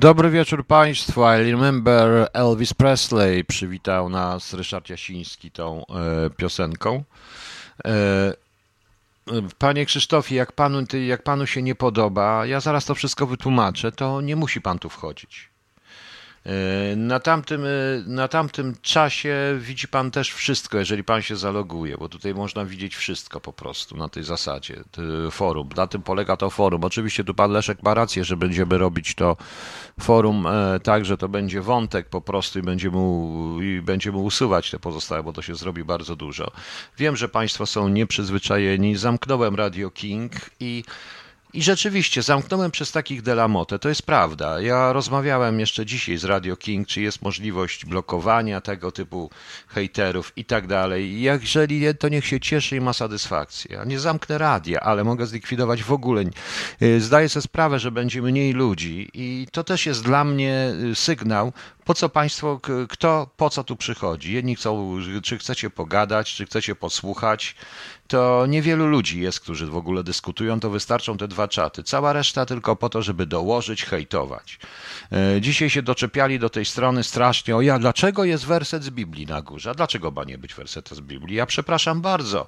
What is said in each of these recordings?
Dobry wieczór Państwu. I remember Elvis Presley przywitał nas Ryszard Jasiński tą e, piosenką. E, panie Krzysztofie, jak panu, jak panu się nie podoba, ja zaraz to wszystko wytłumaczę, to nie musi pan tu wchodzić. E, Na tamtym, e, na tamtym czasie widzi pan też wszystko, jeżeli pan się zaloguje, bo tutaj można widzieć wszystko po prostu na tej zasadzie. t- Forum. Na tym polega to forum. Oczywiście tu pan Leszek ma rację, że będziemy robić to forum e, tak, że to będzie wątek po prostu i będziemy, i będziemy usuwać te pozostałe, bo to się zrobi bardzo dużo. Wiem, że państwo są nieprzyzwyczajeni. Zamknąłem Radio King i i rzeczywiście, zamknąłem przez takich Delamotę, to jest prawda. Ja rozmawiałem jeszcze dzisiaj z Radio King, czy jest możliwość blokowania tego typu hejterów i tak dalej. Jeżeli nie, to niech się cieszy i ma satysfakcję. Ja nie zamknę radia, ale mogę zlikwidować w ogóle. Y, Zdaję sobie sprawę, że będzie mniej ludzi i to też jest dla mnie y, sygnał, po co państwo, kto, po co tu przychodzi. Jedni chcą, czy chcecie pogadać, czy chcecie posłuchać, to niewielu ludzi jest, którzy w ogóle dyskutują, to wystarczą te dwa czaty. Cała reszta tylko po to, żeby dołożyć, hejtować. E, Dzisiaj się doczepiali do tej strony strasznie, o ja, dlaczego jest werset z Biblii na górze? A dlaczego ma nie być werset z Biblii? Ja przepraszam bardzo.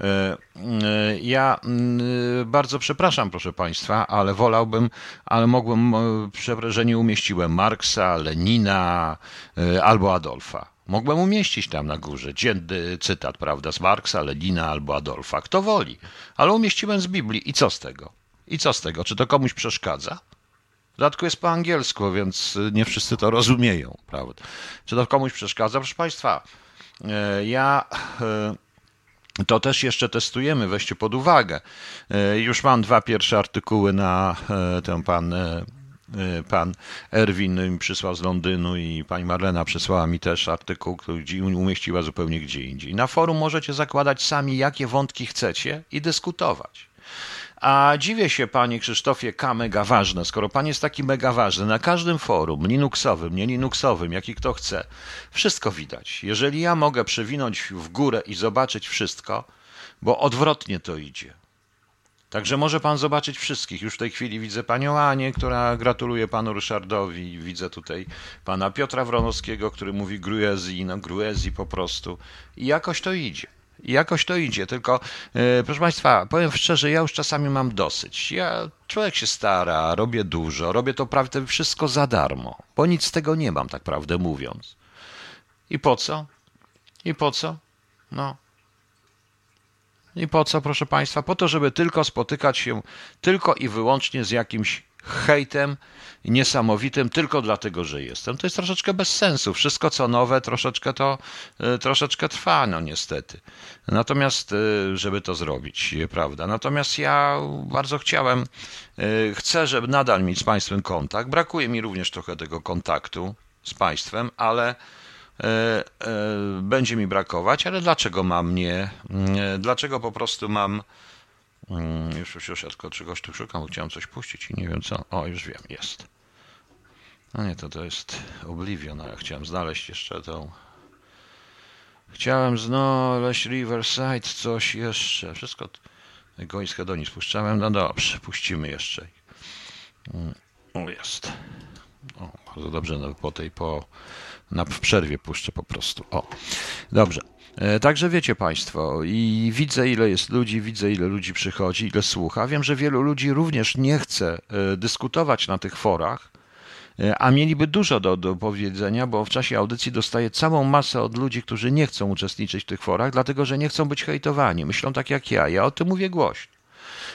E, e, Ja mm, bardzo przepraszam, proszę Państwa, ale wolałbym, ale mogłem, że nie umieściłem Marksa, Lenina albo Adolfa. Mogłem umieścić tam na górze dzienny cytat, prawda, z Marksa, Lenina albo Adolfa. Kto woli. Ale umieściłem z Biblii. I co z tego? I co z tego? Czy to komuś przeszkadza? W dodatku jest po angielsku, więc nie wszyscy to rozumieją, prawda? Czy to komuś przeszkadza? Proszę Państwa, e, ja e, to też jeszcze testujemy, weźcie pod uwagę. E, Już mam dwa pierwsze artykuły na ten pan, pan Erwin mi przysłał z Londynu i pani Marlena przysłała mi też artykuł, który umieściła zupełnie gdzie indziej. Na forum możecie zakładać sami, jakie wątki chcecie i dyskutować. A dziwię się, panie Krzysztofie K. mega ważne, skoro pan jest taki mega ważny, na każdym forum, linuxowym, nie jaki kto chce, wszystko widać. Jeżeli ja mogę przewinąć w górę i zobaczyć wszystko, bo odwrotnie to idzie. Także może pan zobaczyć wszystkich. Już w tej chwili widzę panią Anię, która gratuluje panu Ryszardowi. Widzę tutaj pana Piotra Wronowskiego, który mówi Gruezji, no Gruezji po prostu. I jakoś to idzie. I jakoś to idzie, tylko e, proszę Państwa, powiem szczerze, ja już czasami mam dosyć. Ja, człowiek się stara, robię dużo, robię to prawdę wszystko za darmo, bo nic z tego nie mam, tak prawdę mówiąc. I po co? I po co? No, i po co, proszę Państwa? Po to, żeby tylko spotykać się tylko i wyłącznie z jakimś hejtem niesamowitym, tylko dlatego, że jestem. To jest troszeczkę bez sensu. Wszystko, co nowe, troszeczkę to e, troszeczkę trwa, no niestety. Natomiast, e, żeby to zrobić, prawda? Natomiast ja bardzo chciałem, e, chcę, żeby nadal mieć z Państwem kontakt. Brakuje mi również trochę tego kontaktu z Państwem, ale będzie mi brakować, ale dlaczego mam nie, e, dlaczego po prostu mam, mm, już, już, już, tylko czegoś tu szukam, chciałem coś puścić i nie wiem co, o już wiem, jest. No nie, to to jest Oblivion, a ja chciałem znaleźć jeszcze tą, chciałem znaleźć Riverside, coś jeszcze, wszystko, Gońsk Hedonii spuszczałem, no dobrze, puścimy jeszcze. Mm, O, jest. O, bardzo dobrze, no, po tej, po, na, w przerwie puszczę po prostu. O, dobrze. E, Także wiecie Państwo, i widzę ile jest ludzi, widzę ile ludzi przychodzi, ile słucha. Wiem, że wielu ludzi również nie chce e, dyskutować na tych forach, e, a mieliby dużo do, do powiedzenia, bo w czasie audycji dostaję całą masę od ludzi, którzy nie chcą uczestniczyć w tych forach, dlatego że nie chcą być hejtowani. Myślą tak jak ja. Ja o tym mówię głośno.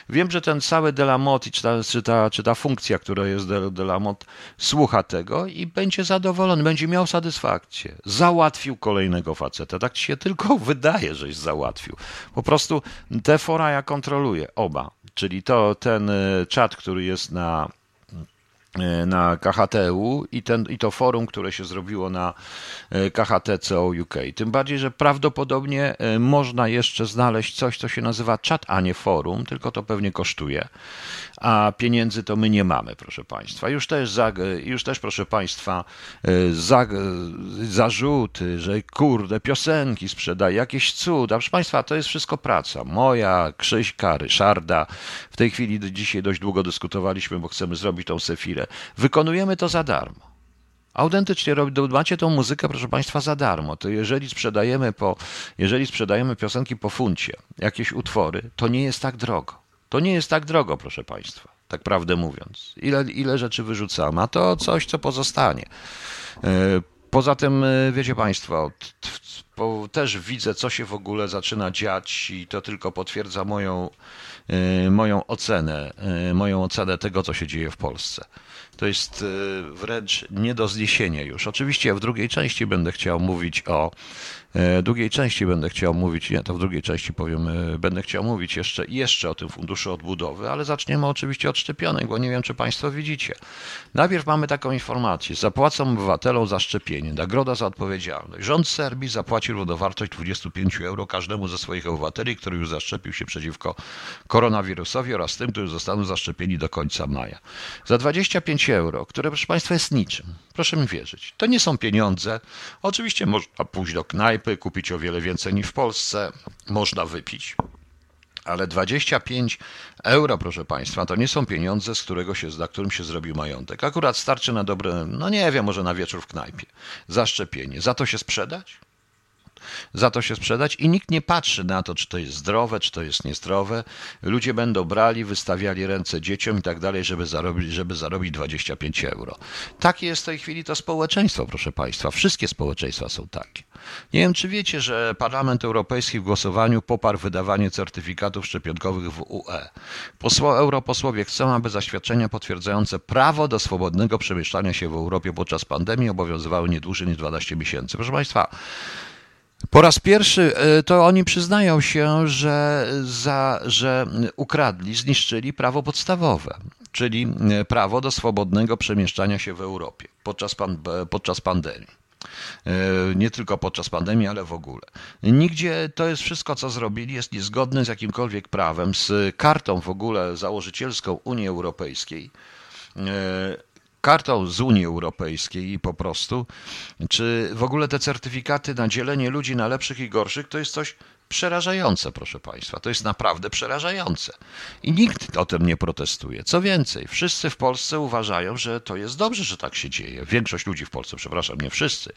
Wiem, że ten cały Delamot, czy ta, czy ta, czy ta funkcja, która jest Del- Delamot, słucha tego i będzie zadowolony, będzie miał satysfakcję. Załatwił kolejnego faceta. Tak ci się tylko wydaje, żeś załatwił. Po prostu te fora ja kontroluję, oba. Czyli to ten y, czat, który jest na na KHTU i, ten, i to forum, które się zrobiło na y, KHTCO UK. Tym bardziej, że prawdopodobnie y, można jeszcze znaleźć coś, co się nazywa czat, a nie forum, tylko to pewnie kosztuje. A pieniędzy to my nie mamy, proszę Państwa. Już też, za, już też proszę Państwa, za, zarzuty, że kurde, piosenki sprzedaje, jakieś cuda. Proszę Państwa, to jest wszystko praca. Moja, Krzyśka, Ryszarda. W tej chwili dzisiaj dość długo dyskutowaliśmy, bo chcemy zrobić tą sefirę. Wykonujemy to za darmo. Autentycznie macie tą muzykę, proszę Państwa, za darmo. To jeżeli sprzedajemy, po, jeżeli sprzedajemy piosenki po funcie, jakieś utwory, to nie jest tak drogo. To nie jest tak drogo, proszę Państwa, tak prawdę mówiąc. Ile, ile rzeczy wyrzucamy, a to coś, co pozostanie. E, poza tym, e, wiecie Państwo, też widzę, co się w ogóle zaczyna dziać i to tylko potwierdza moją, e, moją ocenę, moją ocenę tego, co się dzieje w Polsce to jest wręcz nie do zniesienia już. Oczywiście w drugiej części będę chciał mówić o E, drugiej części będę chciał mówić, nie, to w drugiej części powiem, e, będę chciał mówić jeszcze, jeszcze o tym funduszu odbudowy, ale zaczniemy oczywiście od szczepionek, bo nie wiem, czy Państwo widzicie. Najpierw mamy taką informację. Zapłacą obywatelom za szczepienie. Nagroda za odpowiedzialność. Rząd Serbii zapłacił równowartość 25 euro każdemu ze swoich obywateli, który już zaszczepił się przeciwko koronawirusowi oraz tym, którzy zostaną zaszczepieni do końca maja. Za 25 euro, które proszę Państwa jest niczym. Proszę mi wierzyć. To nie są pieniądze. Oczywiście można pójść do knajpy, kupić o wiele więcej niż w Polsce, można wypić. Ale 25 euro, proszę Państwa, to nie są pieniądze, z którego się, na którym się zrobił majątek. Akurat starczy na dobre, no nie wiem, może na wieczór w knajpie. Zaszczepienie. Za to się sprzedać? Za to się sprzedać i nikt nie patrzy na to, czy to jest zdrowe, czy to jest niezdrowe. Ludzie będą brali, wystawiali ręce dzieciom i tak dalej, żeby zarobić, żeby zarobić 25 euro. Takie jest w tej chwili to społeczeństwo, proszę Państwa. Wszystkie społeczeństwa są takie. Nie wiem, czy wiecie, że Parlament Europejski w głosowaniu poparł wydawanie certyfikatów szczepionkowych w UE. Posło, europosłowie chcą, aby zaświadczenia potwierdzające prawo do swobodnego przemieszczania się w Europie podczas pandemii obowiązywały nie dłużej niż 12 miesięcy. Proszę Państwa, po raz pierwszy e, to oni przyznają się, że, za, że ukradli, zniszczyli prawo podstawowe, czyli e, prawo do swobodnego przemieszczania się w Europie podczas, pan, e, podczas pandemii. Nie tylko podczas pandemii, ale w ogóle. Nigdzie to jest wszystko, co zrobili, jest niezgodne z jakimkolwiek prawem, z kartą w ogóle założycielską Unii Europejskiej kartą z Unii Europejskiej po prostu, czy w ogóle te certyfikaty na dzielenie ludzi na lepszych i gorszych to jest coś przerażające, proszę Państwa. To jest naprawdę przerażające. I nikt o tym nie protestuje. Co więcej, wszyscy w Polsce uważają, że to jest dobrze, że tak się dzieje. Większość ludzi w Polsce, przepraszam, nie wszyscy.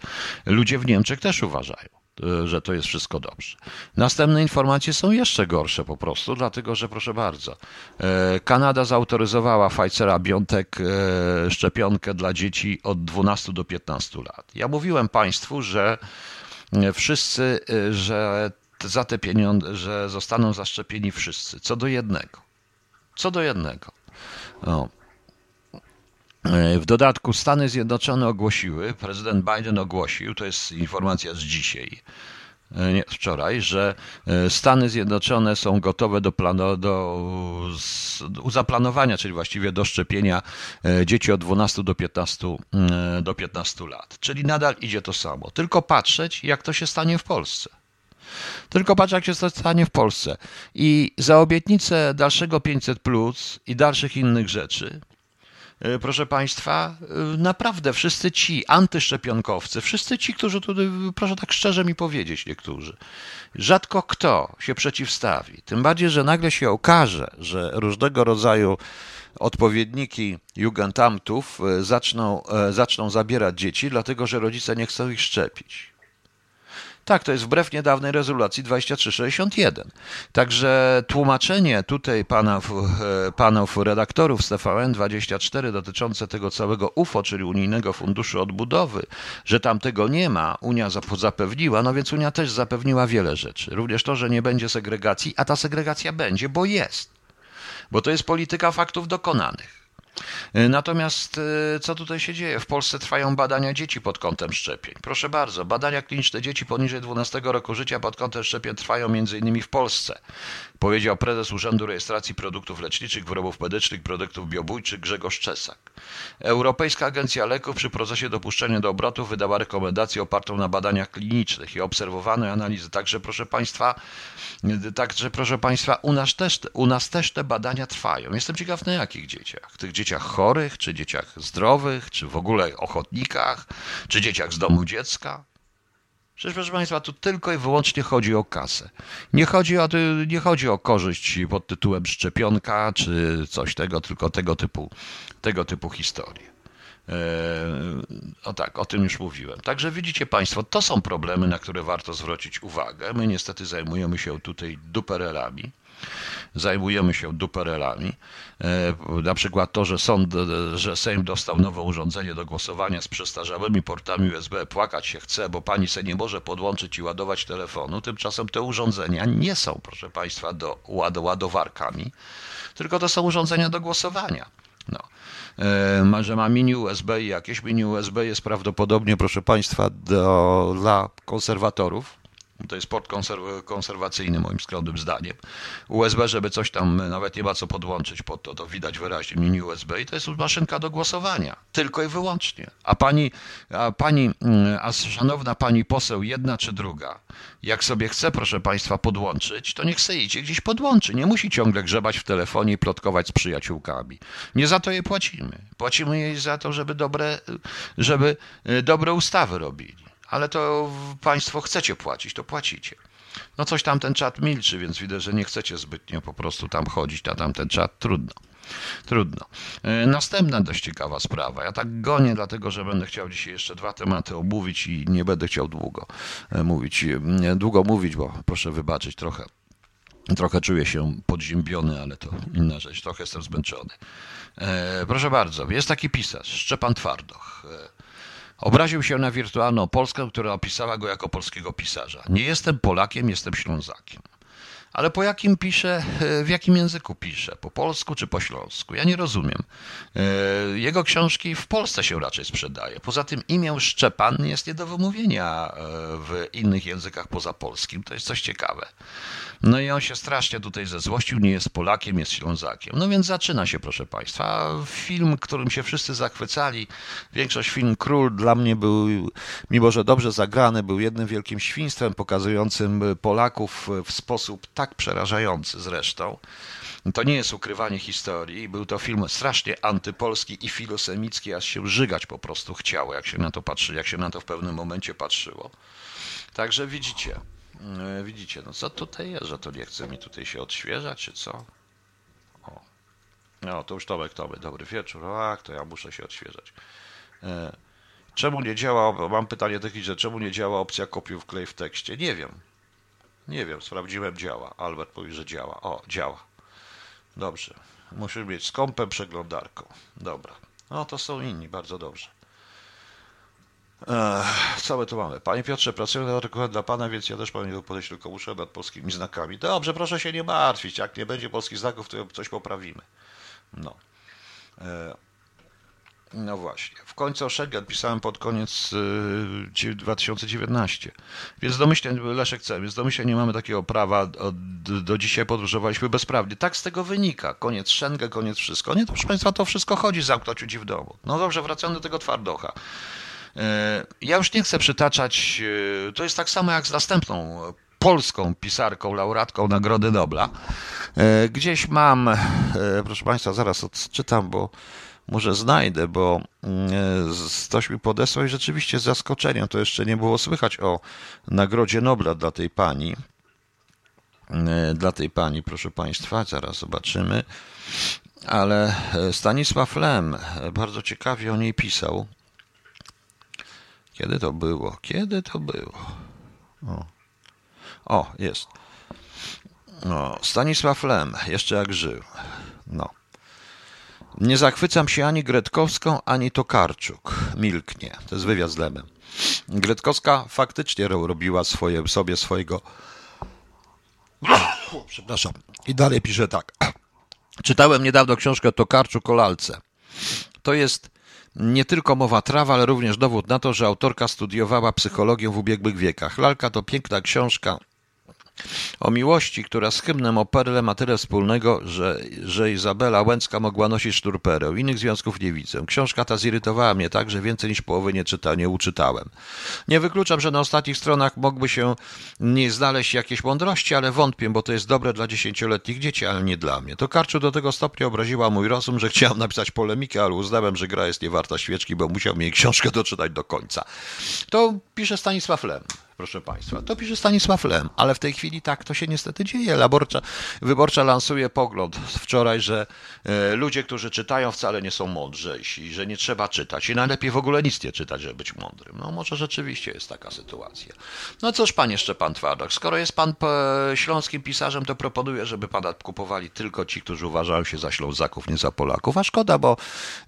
Ludzie w Niemczech też uważają. E, że to jest wszystko dobrze. Następne informacje są jeszcze gorsze po prostu, dlatego że proszę bardzo, e, Kanada zautoryzowała Pfizera BioNTech e, szczepionkę dla dzieci od 12 do 15 lat. Ja mówiłem Państwu, że wszyscy, że za te pieniądze, że zostaną zaszczepieni wszyscy, co do jednego. Co do jednego. O. W dodatku Stany Zjednoczone ogłosiły, prezydent Biden ogłosił, to jest informacja z dzisiaj, e, nie, wczoraj, że e, Stany Zjednoczone są gotowe do, planu, do, zaplanowania, czyli właściwie do szczepienia e, dzieci od 12 do 15, do 15 lat. Czyli nadal idzie to samo. Tylko patrzeć, jak to się stanie w Polsce. Tylko patrz, jak się to stanie w Polsce. I za obietnicę dalszego 500 plus i dalszych innych rzeczy E, proszę Państwa, e, naprawdę wszyscy ci antyszczepionkowcy, wszyscy ci, którzy tu, proszę tak szczerze mi powiedzieć, niektórzy, rzadko kto się przeciwstawi. Tym bardziej, że nagle się okaże, że różnego rodzaju odpowiedniki Jugendamtów e, zaczną, zaczną zabierać dzieci, dlatego że rodzice nie chcą ich szczepić. Tak, to jest wbrew niedawnej rezolucji 2361. Także tłumaczenie tutaj panów, e, panów redaktorów z TVN24 dotyczące tego całego UFO, czyli Unijnego Funduszu Odbudowy, że tam tego nie ma, Unia zapewniła, no więc Unia też zapewniła wiele rzeczy. Również to, że nie będzie segregacji, a ta segregacja będzie, bo jest. Bo to jest polityka faktów dokonanych. E, natomiast e, co tutaj się dzieje? W Polsce trwają badania dzieci pod kątem szczepień. Proszę bardzo, badania kliniczne dzieci poniżej 12 roku życia pod kątem szczepień trwają m.in. w Polsce powiedział prezes Urzędu Rejestracji Produktów Leczniczych, Wyrobów Medycznych, Produktów Biobójczych Grzegorz Czesak. Europejska Agencja Leków przy procesie dopuszczenia do obrotu wydała rekomendację opartą na badaniach klinicznych i obserwowanej analizy. Także proszę Państwa, także proszę Państwa, u nas, też, u nas też te badania trwają. Jestem ciekaw na jakich dzieciach? Tych dzieciach chorych, czy dzieciach zdrowych, czy w ogóle ochotnikach, czy dzieciach z domu dziecka? Przecież, proszę Państwa, tu tylko i wyłącznie chodzi o kasę. Nie chodzi o, nie chodzi o korzyść pod tytułem szczepionka czy coś tego, tylko tego typu, tego typu historie. O tak, o tym już mówiłem. Także widzicie Państwo, to są problemy, na które warto zwrócić uwagę. My niestety zajmujemy się tutaj duperelami zajmujemy się duperelami. E, na przykład to, że, sąd, że Sejm dostał nowe urządzenie do głosowania z przestarzałymi portami USB, płakać się chce, bo pani se nie może podłączyć i ładować telefonu. Tymczasem te urządzenia nie są, proszę Państwa, do ładowarkami, tylko to są urządzenia do głosowania. No. E, że ma mini USB i jakieś mini USB jest prawdopodobnie, proszę Państwa, do, dla konserwatorów, to jest port konserwacyjny moim skromnym zdaniem. USB, żeby coś tam nawet nie ma co podłączyć pod to, to widać wyraźnie mini USB i to jest maszynka do głosowania. Tylko i wyłącznie. A pani, a pani, mm, a szanowna pani poseł, jedna czy druga, jak sobie chce, proszę państwa, podłączyć, to niech sobie idzie gdzieś podłączy. Nie musi ciągle grzebać w telefonie i plotkować z przyjaciółkami. Nie za to jej płacimy. Płacimy jej za to, żeby dobre, żeby e, dobre ustawy robili ale to państwo chcecie płacić, to płacicie. No coś tam ten czat milczy, więc widzę, że nie chcecie zbytnio po prostu tam chodzić na tamten czat. Trudno. Trudno. E, następna dość ciekawa sprawa. Ja tak gonię, dlatego że będę chciał dzisiaj jeszcze dwa tematy omówić i nie będę chciał długo e, mówić, długo mówić, bo proszę wybaczyć trochę. Trochę czuję się podziębiony, ale to inna rzecz. Trochę jestem zmęczony. E, proszę bardzo, jest taki pisarz, Szczepan Twardoch. Obraził się na wirtualną Polskę, która opisała go jako polskiego pisarza. Nie jestem Polakiem, jestem Ślązakiem. Ale po jakim pisze, w jakim języku pisze? Po polsku czy po śląsku? Ja nie rozumiem. E, jego książki w Polsce się raczej sprzedaje. Poza tym imię Szczepan jest nie do wymówienia e, w innych językach poza polskim. To jest coś ciekawe. No i on się strasznie tutaj zezłościł, nie jest Polakiem, jest Ślązakiem. No więc zaczyna się, proszę Państwa. Film, którym się wszyscy zachwycali, większość film Król dla mnie był, mimo że dobrze zagrany, był jednym wielkim świństwem pokazującym Polaków w sposób tak przerażający zresztą. To nie jest ukrywanie historii. Był to film strasznie antypolski i filosemicki, aż się żygać po prostu chciało, jak się na to patrzy, jak się na to w pewnym momencie patrzyło. Także widzicie, E, widzicie, no co tutaj jest, że to nie chce mi tutaj się odświeżać, czy co? O, no to już Tomek, Tomek, dobry wieczór. Ach, to ja muszę się odświeżać. E, czemu nie działa, mam pytanie techniczne, czemu nie działa opcja kopiuj wklej w tekście? Nie wiem. Nie wiem, sprawdziłem, działa. Albert mówi, że działa. O, działa. Dobrze. Musimy mieć z przeglądarką. Dobra. No to są inni, bardzo dobrze. Co my tu mamy? Panie Piotrze, pracuję nad artykułem dla Pana, więc ja też Panu podejść tylko muszę nad polskimi znakami. Dobrze, proszę się nie martwić. Jak nie będzie polskich znaków, to coś poprawimy. No. E, no właśnie. W końcu o pisałem pod koniec 2019. E, więc domyślnie, Leszek C., więc domyślnie nie mamy takiego prawa. do dzisiaj podróżowaliśmy bezprawnie. Tak z tego wynika. Koniec Schengen, koniec wszystko. Nie, to proszę Państwa, to wszystko chodzi zamknąć ludzi w domu. No dobrze, wracamy do tego twardocha. E, ja już nie chcę przytaczać, e, to jest tak samo jak z następną polską pisarką, laureatką Nagrody Nobla. Gdzieś mam, proszę Państwa, zaraz odczytam, bo może znajdę, bo ktoś mi podesłał i rzeczywiście z zaskoczeniem to jeszcze nie było słychać o Nagrodzie Nobla dla tej pani. Dla tej pani, proszę Państwa, zaraz zobaczymy. Ale Stanisław Lem bardzo ciekawie o niej pisał. Kiedy to było? Kiedy to było? O, o jest. No, Stanisław Lem, jeszcze jak żył. No. Nie zachwycam się ani Gretkowską, ani Tokarczuk. Milknie. To jest wywiad z Lemem. Gretkowska faktycznie robiła swoje, sobie swojego. Przepraszam. I dalej pisze tak. Czytałem niedawno książkę Tokarczuk o lalce. To jest nie tylko mowa trawa, ale również dowód na to, że autorka studiowała psychologię w ubiegłych wiekach. Lalka to piękna książka o miłości, która z hymnem o Perle ma tyle wspólnego, że, że Izabela Łęcka mogła nosić szturperę. Innych związków nie widzę. Książka ta zirytowała mnie tak, że więcej niż połowy nie, czyta, nie uczytałem. Nie wykluczam, że na ostatnich stronach mogły się nie znaleźć jakieś mądrości, ale wątpię, bo to jest dobre dla dziesięcioletnich dzieci, ale nie dla mnie. To Karczu do tego stopnia obraziła mój rozum, że chciałem napisać polemikę, ale uznałem, że gra jest niewarta świeczki, bo musiał mi książkę doczytać do końca. To pisze Stanisław Lem proszę Państwa. To pisze Stanisław Lem, ale w tej chwili tak to się niestety dzieje. Laborcza, wyborcza lansuje pogląd wczoraj, że e, ludzie, którzy czytają, wcale nie są mądrzejsi, że nie trzeba czytać i najlepiej w ogóle nic nie czytać, żeby być mądrym. No może rzeczywiście jest taka sytuacja. No cóż, panie Szczepan Twardok, skoro jest pan śląskim pisarzem, to proponuję, żeby pana kupowali tylko ci, którzy uważają się za Ślązaków, nie za Polaków. A szkoda, bo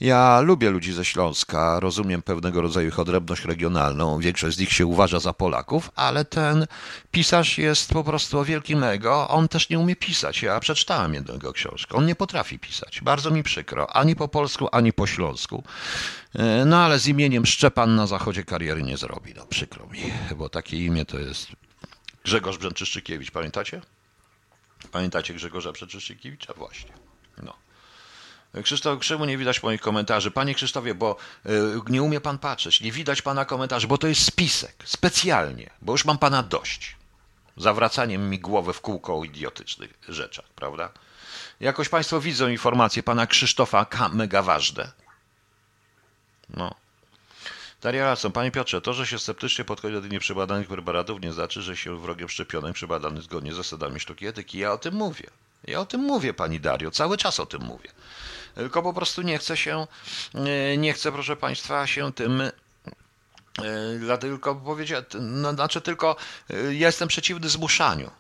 ja lubię ludzi ze Śląska, rozumiem pewnego rodzaju ich odrębność regionalną, większość z nich się uważa za Polaków, ale ten pisarz jest po prostu wielkim ego, on też nie umie pisać. Ja przeczytałem jednego książkę, on nie potrafi pisać. Bardzo mi przykro, ani po polsku, ani po śląsku. E, no ale z imieniem Szczepan na zachodzie kariery nie zrobi, no przykro mi, bo takie imię to jest Grzegorz Brzęczyszczykiewicz, pamiętacie? Pamiętacie Grzegorza Brzęczyszczykiewicza? Właśnie. No. Krzysztof Krzymu nie widać moich komentarzy. Panie Krzysztofie, bo y, nie umie pan patrzeć, nie widać pana komentarzy, bo to jest spisek, specjalnie, bo już mam pana dość. Zawracaniem mi głowy w kółko o idiotycznych rzeczach, prawda? Jakoś państwo widzą informacje pana Krzysztofa K. mega ważne. No. Daria Racon. Panie Piotrze, to, że się sceptycznie podchodzi do nieprzebadanych preparatów nie znaczy, że się wrogiem szczepionek przebadany zgodnie z zasadami sztuki etyki. Ja o tym mówię. Ja o tym mówię, pani Dario, cały czas o tym mówię. Tylko po prostu nie chcę się, nie chcę, proszę państwa, się tym e, Dlatego powiedzieć, no, znaczy tylko e, ja jestem przeciwny zmuszaniu.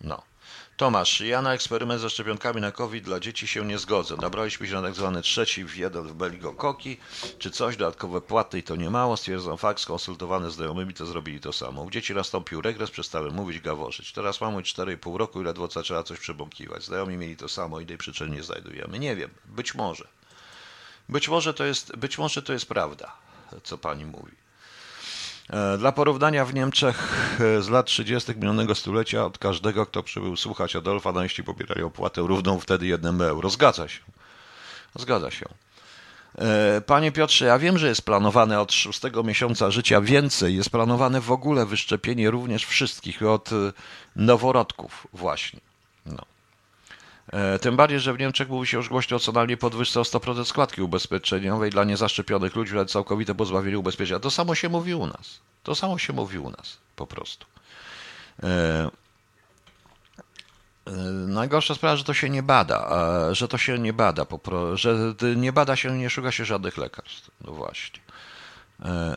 No. Tomasz, ja na eksperyment ze szczepionkami na COVID dla dzieci się nie zgodzę. Nabraliśmy się na tak zwany trzeci w jeden w Beligokoki, czy coś, dodatkowe płaty i to nie mało. Stwierdzam fakt, skonsultowany z znajomymi, to zrobili to samo. U dzieci nastąpił regres, przestały mówić, gaworzyć. Teraz mamy 4,5 roku i ledwo trzeba coś przebąkiwać. Znajomi mieli to samo, innej przyczyny nie znajdujemy. Nie wiem, być może. Być może to jest, być może to jest prawda, co pani mówi. E, dla porównania w Niemczech e, z lat 30. minionego stulecia od każdego, kto przybył słuchać Adolfa, najeździ pobierali opłatę równą wtedy jednym euro. Zgadza się. Zgadza się. E, panie Piotrze, ja wiem, że jest planowane od szóstego miesiąca życia więcej. Jest planowane w ogóle wyszczepienie również wszystkich od noworodków właśnie. No. Tym bardziej, że w Niemczech mówi się już głośno o co najmniej podwyżce o 100% składki ubezpieczeniowej dla niezaszczepionych ludzi, ale całkowite pozbawienie ubezpieczenia. To samo się mówi u nas. To samo się mówi u nas, po prostu. E, e, najgorsza sprawa, że to się nie bada, że to się nie bada, że nie bada się, nie szuka się żadnych lekarstw. No właśnie. E,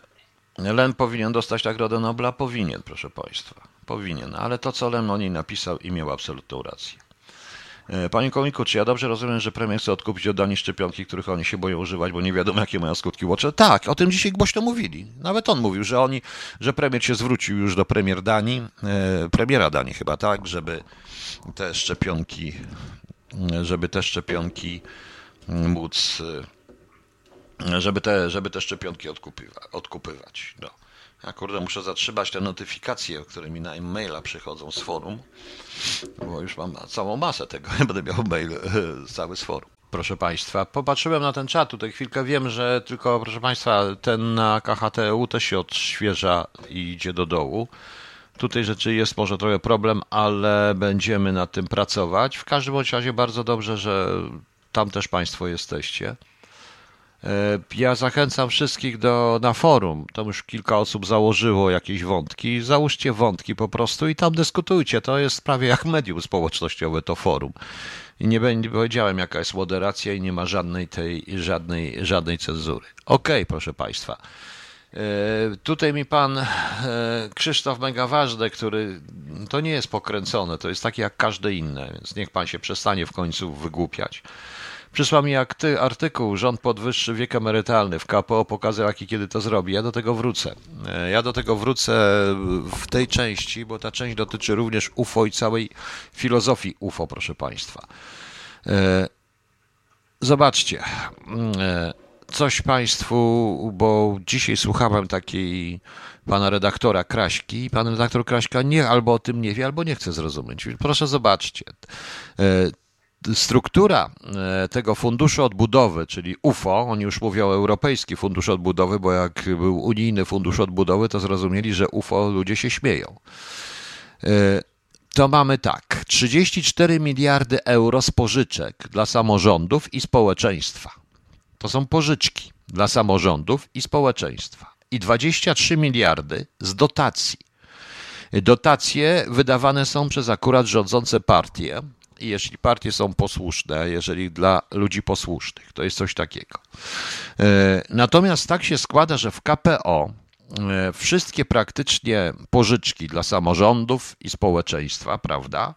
Len powinien dostać Nagrodę Nobla? Powinien, proszę Państwa. Powinien, ale to, co Len o niej napisał i miał absolutną rację. E, panie komiku, czy ja dobrze rozumiem, że premier chce odkupić od Danii szczepionki, których oni się boją używać, bo nie wiadomo, jakie mają skutki łocze? Tak, o tym dzisiaj głośno mówili. Nawet on mówił, że oni, że premier się zwrócił już do premier Danii, e, premiera Danii chyba, tak, żeby te szczepionki, żeby te szczepionki móc, e, żeby te, żeby te szczepionki odkupywa, odkupywać. No. Ja kurde, muszę zatrzymać te notyfikacje, które mi na e-maila przychodzą z forum, bo już mam całą masę tego. Będę miał mail cały z forum. Proszę Państwa, popatrzyłem na ten czat, tutaj chwilkę wiem, że tylko, proszę Państwa, ten na KHTU też się odświeża i idzie do dołu. Tutaj rzeczy jest może trochę problem, ale będziemy nad tym pracować. W każdym razie bardzo dobrze, że tam też Państwo jesteście. E, ja zachęcam wszystkich do, na forum. Tam już kilka osób założyło jakieś wątki. Załóżcie wątki po prostu i tam dyskutujcie. To jest prawie jak medium społecznościowe, to forum. I nie, nie powiedziałem, jaka jest moderacja i nie ma żadnej tej, żadnej, żadnej cenzury. Okej, okay, proszę Państwa. E, tutaj mi pan e, Krzysztof Mega Ważny, który to nie jest pokręcone, to jest takie jak każde inne, więc niech pan się przestanie w końcu wygłupiać. Przysłał mi artykuł, rząd podwyższy wiek emerytalny w KPO, pokazał jak i kiedy to zrobi. Ja do tego wrócę. E, ja do tego wrócę w tej części, bo ta część dotyczy również UFO i całej filozofii UFO, proszę Państwa. E, zobaczcie, e, coś Państwu, bo dzisiaj słuchałem takiej pana redaktora Kraśki. Pan redaktor Kraśka nie albo o tym nie wie, albo nie chce zrozumieć. Proszę zobaczcie struktura e, tego funduszu odbudowy, czyli UFO, oni już mówią Europejski Fundusz Odbudowy, bo jak był unijny fundusz odbudowy, to zrozumieli, że UFO ludzie się śmieją. E, to mamy tak: 34 miliardy euro z pożyczek dla samorządów i społeczeństwa. To są pożyczki dla samorządów i społeczeństwa. I 23 miliardy z dotacji Dotacje wydawane są przez akurat rządzące partie. Jeśli partie są posłuszne, jeżeli dla ludzi posłusznych, to jest coś takiego. E, natomiast tak się składa, że w KPO e, wszystkie praktycznie pożyczki dla samorządów i społeczeństwa, prawda,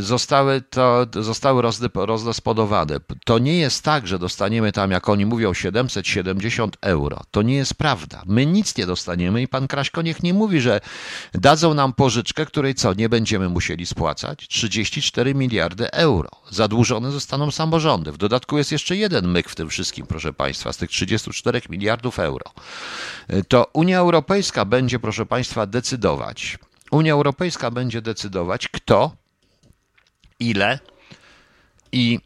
zostały, to, zostały rozdysponowane. To nie jest tak, że dostaniemy tam, jak oni mówią, 770 euro. To nie jest prawda. My nic nie dostaniemy i pan Kraśko niech nie mówi, że dadzą nam pożyczkę, której co, nie będziemy musieli spłacać? 34 miliardy euro. Zadłużone zostaną samorządy. W dodatku jest jeszcze jeden myk w tym wszystkim, proszę państwa, z tych 34 miliardów euro. E, to Unia Europejska będzie, proszę państwa, decydować. Unia Europejska będzie decydować, kto ile i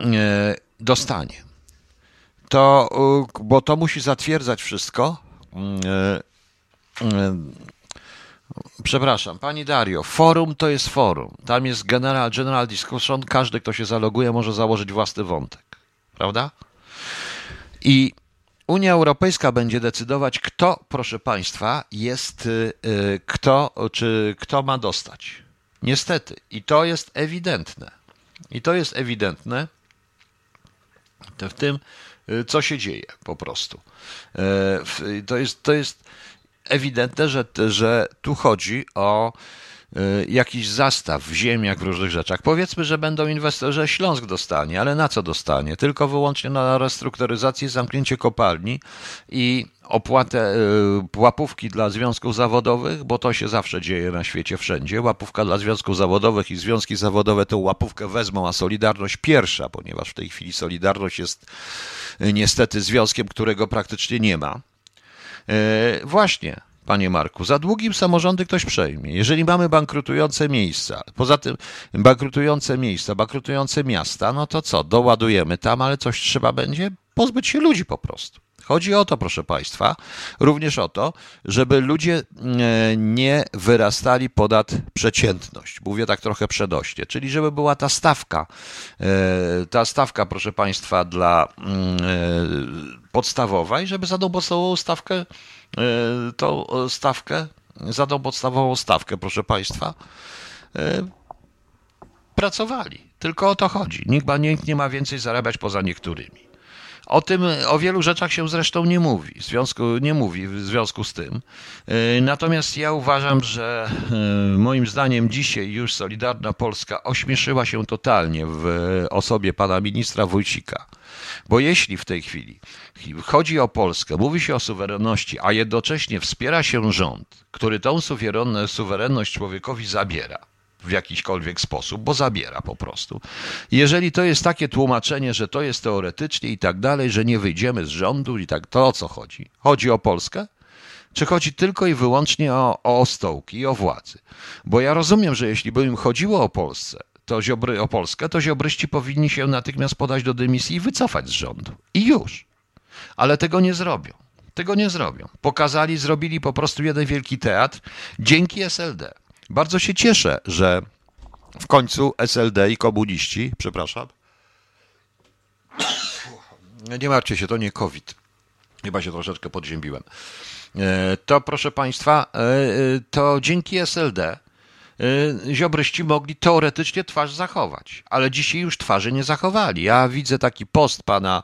e, dostanie. To, bo to musi zatwierdzać wszystko. Mm, e, e, przepraszam, pani Dario, forum to jest forum. Tam jest general, general discussion. Każdy, kto się zaloguje, może założyć własny wątek. Prawda? I Unia Europejska będzie decydować, kto, proszę państwa, jest, kto, czy kto ma dostać. Niestety. I to jest ewidentne. I to jest ewidentne w tym, y, co się dzieje po prostu. E, to jest, to jest ewidentne, że, że tu chodzi o y, jakiś zastaw w ziemiach, w różnych rzeczach. Powiedzmy, że będą inwestorzy, Śląsk dostanie, ale na co dostanie? Tylko wyłącznie na restrukturyzację, zamknięcie kopalni i opłatę, y, łapówki dla związków zawodowych, bo to się zawsze dzieje na świecie wszędzie. Łapówka dla związków zawodowych i związki zawodowe tę łapówkę wezmą, a Solidarność pierwsza, ponieważ w tej chwili Solidarność jest y, niestety związkiem, którego praktycznie nie ma. Y, właśnie, panie Marku, za długim samorządy ktoś przejmie. Jeżeli mamy bankrutujące miejsca, poza tym bankrutujące miejsca, bankrutujące miasta, no to co, doładujemy tam, ale coś trzeba będzie pozbyć się ludzi po prostu. Chodzi o to, proszę Państwa, również o to, żeby ludzie e, nie wyrastali ponad przeciętność. Mówię tak trochę przedośnie, czyli żeby była ta stawka, e, ta stawka, proszę Państwa, dla mm, e, podstawowa i żeby za tą podstawową stawkę, tą stawkę, za tą podstawową stawkę, proszę Państwa, pracowali. Tylko o to chodzi. Nikt, nikt nie ma więcej zarabiać poza niektórymi. O tym, o wielu rzeczach się zresztą nie mówi, w związku, nie mówi w związku z tym. E, natomiast ja uważam, że e, moim zdaniem dzisiaj już Solidarna Polska ośmieszyła się totalnie w osobie pana ministra Wójcika. Bo jeśli w tej chwili chodzi o Polskę, mówi się o suwerenności, a jednocześnie wspiera się rząd, który tą suwerenność człowiekowi zabiera, w jakiśkolwiek sposób, bo zabiera po prostu. Jeżeli to jest takie tłumaczenie, że to jest teoretycznie i tak dalej, że nie wyjdziemy z rządu i tak, to o co chodzi? Chodzi o Polskę? Czy chodzi tylko i wyłącznie o, o stołki o władzy? Bo ja rozumiem, że jeśli by im chodziło o Polsce, to Ziobry, o Polskę, to Ziobryści powinni się natychmiast podać do dymisji i wycofać z rządu. I już. Ale tego nie zrobią. Tego nie zrobią. Pokazali, zrobili po prostu jeden wielki teatr dzięki SLD. Bardzo się cieszę, że w końcu SLD i komuniści, przepraszam, nie martwcie się, to nie COVID. Chyba się troszeczkę podziębiłem. E, to proszę Państwa, e, to dzięki SLD e, ziobryści mogli teoretycznie twarz zachować, ale dzisiaj już twarzy nie zachowali. Ja widzę taki post pana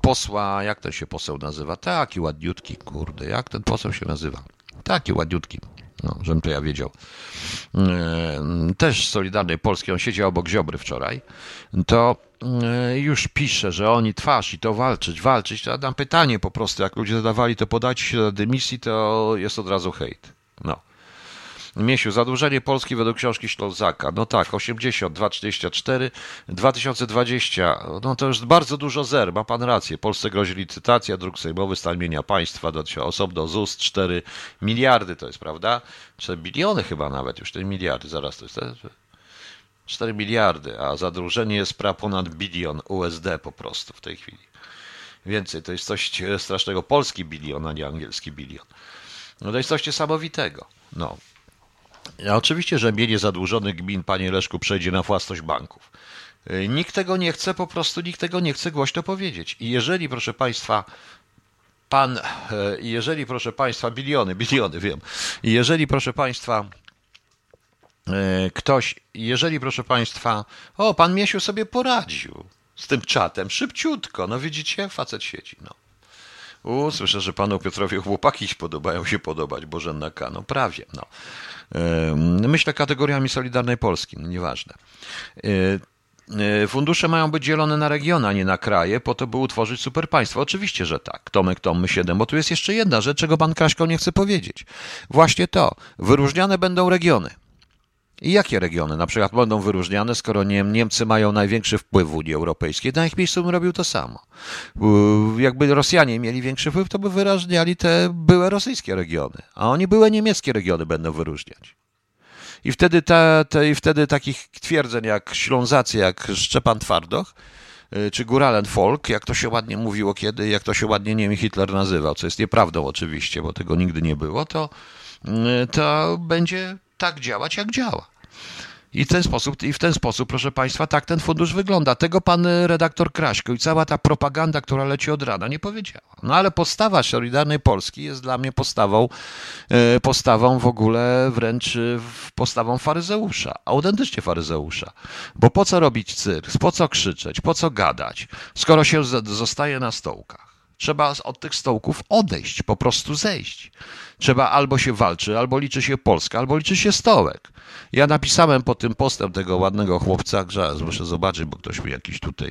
posła, jak ten się poseł nazywa? Taki ładniutki, kurde, jak ten poseł się nazywa? Taki ładniutki. No, żebym to ja wiedział. E, też Solidarnej Polski, on siedział obok Ziobry wczoraj, to e, już pisze, że oni twarz i to walczyć, walczyć. To dam pytanie po prostu, jak ludzie zadawali, to podajcie się do dymisji, to jest od razu hejt. No. Miesiu, zadłużenie Polski według książki Ślązaka. No tak, 80, 244, 2020. No to już bardzo dużo zer, ma pan rację. Polsce grozi licytacja, dróg sejmowy, stan mienia państwa, do, osobno ZUS 4 miliardy to jest, prawda? 4 biliony chyba nawet, już 4 miliardy, zaraz to jest. 4 miliardy, a zadłużenie jest pra ponad bilion USD po prostu w tej chwili. Więcej, to jest coś strasznego. Polski bilion, a nie angielski bilion. No to jest coś niesamowitego. No, a oczywiście, że mienie zadłużonych gmin, panie Leszku, przejdzie na własność banków. Y, nikt tego nie chce, po prostu nikt tego nie chce głośno powiedzieć. I jeżeli, proszę państwa, pan, jeżeli proszę państwa, biliony, biliony wiem, jeżeli proszę państwa, ktoś, jeżeli proszę państwa, o, pan Miesiu sobie poradził z tym czatem, szybciutko, no widzicie, facet siedzi, no. U, słyszę, że panu Piotrowi chłopaki podobają się podobać, Bożenna K. No prawie, no. Myślę kategoriami Solidarnej Polski, no nieważne. Fundusze mają być dzielone na regiony, a nie na kraje, po to, by utworzyć superpaństwo. Oczywiście, że tak. Tomek Tom 7, bo tu jest jeszcze jedna rzecz, czego pan Kraśko nie chce powiedzieć. Właśnie to. Wyróżniane będą regiony. I jakie regiony na przykład będą wyróżniane, skoro Niemcy mają największy wpływ w Unii Europejskiej? Na ich miejscu bym robił to samo. Jakby Rosjanie mieli większy wpływ, to by wyróżniali te były rosyjskie regiony, a oni były niemieckie regiony będą wyróżniać. I wtedy, te, te, i wtedy takich twierdzeń jak Ślązacy, jak Szczepan Twardoch, y, czy Guralen Folk, jak to się ładnie mówiło kiedy, jak to się ładnie Niemi Hitler nazywał, co jest nieprawdą oczywiście, bo tego nigdy nie było, to, y, to będzie tak działać, jak działa. I w ten sposób, i w ten sposób, proszę Państwa, tak ten fundusz wygląda. Tego pan redaktor Kraśko i cała ta propaganda, która leci od rana, nie powiedziała. No ale postawa Solidarnej Polski jest dla mnie postawą, e, postawą w ogóle wręcz e, postawą faryzeusza, autentycznie faryzeusza. Bo po co robić cyrk, po co krzyczeć, po co gadać, skoro się zostaje na stołkach. Trzeba od tych stołków odejść, po prostu zejść. Trzeba albo się walczy, albo liczy się Polska, albo liczy się stołek. Ja napisałem pod tym postem tego ładnego chłopca, że muszę zobaczyć, bo ktoś mi jakiś tutaj,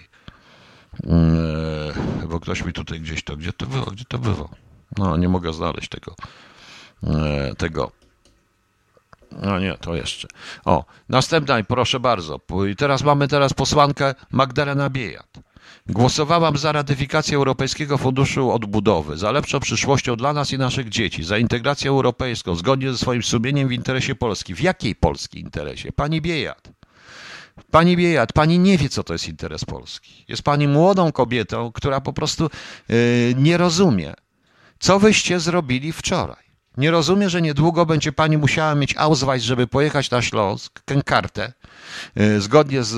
yy, bo ktoś mi tutaj gdzieś to, gdzie to było, gdzie to było. No, nie mogę znaleźć tego, yy, tego. No nie, to jeszcze. O, następna, proszę bardzo. I teraz mamy teraz posłankę Magdalena Biejat. Głosowałam za ratyfikacją Europejskiego Funduszu Odbudowy, za lepszą przyszłością dla nas i naszych dzieci, za integracją europejską, zgodnie ze swoim sumieniem w interesie Polski. W jakiej Polski interesie? Pani Biejat. Pani Biejat, pani nie wie, co to jest interes Polski. Jest pani młodą kobietą, która po prostu yy, nie rozumie, co wyście zrobili wczoraj. Nie rozumie, że niedługo będzie pani musiała mieć Ausweis, żeby pojechać na Śląsk, tę kartę. Y, zgodnie z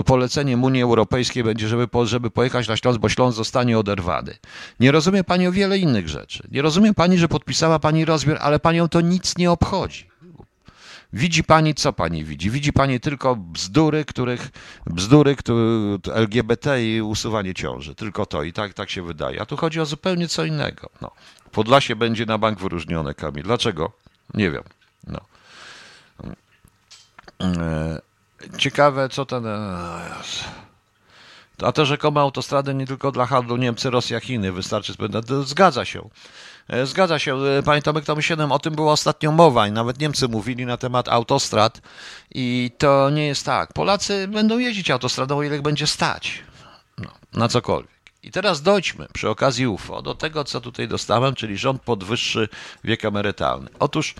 y, poleceniem Unii Europejskiej będzie, żeby, żeby pojechać na Śląsk, bo Śląsk zostanie oderwany. Nie rozumie pani o wiele innych rzeczy. Nie rozumie pani, że podpisała pani rozbiór, ale panią to nic nie obchodzi. Widzi pani, co pani widzi? Widzi pani tylko bzdury, których bzdury, które, LGBT i usuwanie ciąży. Tylko to i tak, tak się wydaje. A tu chodzi o zupełnie co innego. No. Podlasie będzie na bank wyróżnione, Kamil. Dlaczego? Nie wiem. No. E, ciekawe, co ten. E, a te rzekome autostrady nie tylko dla handlu Niemcy, Rosja, Chiny wystarczy. Zgadza się. E, zgadza się. Panie Tomek, Tom 7, o tym była ostatnio mowa i nawet Niemcy mówili na temat autostrad i to nie jest tak. Polacy będą jeździć autostradą, ile będzie stać. No, na cokolwiek. I teraz dojdźmy przy okazji UFO do tego, co tutaj dostałem, czyli rząd podwyższy wiek emerytalny. Otóż,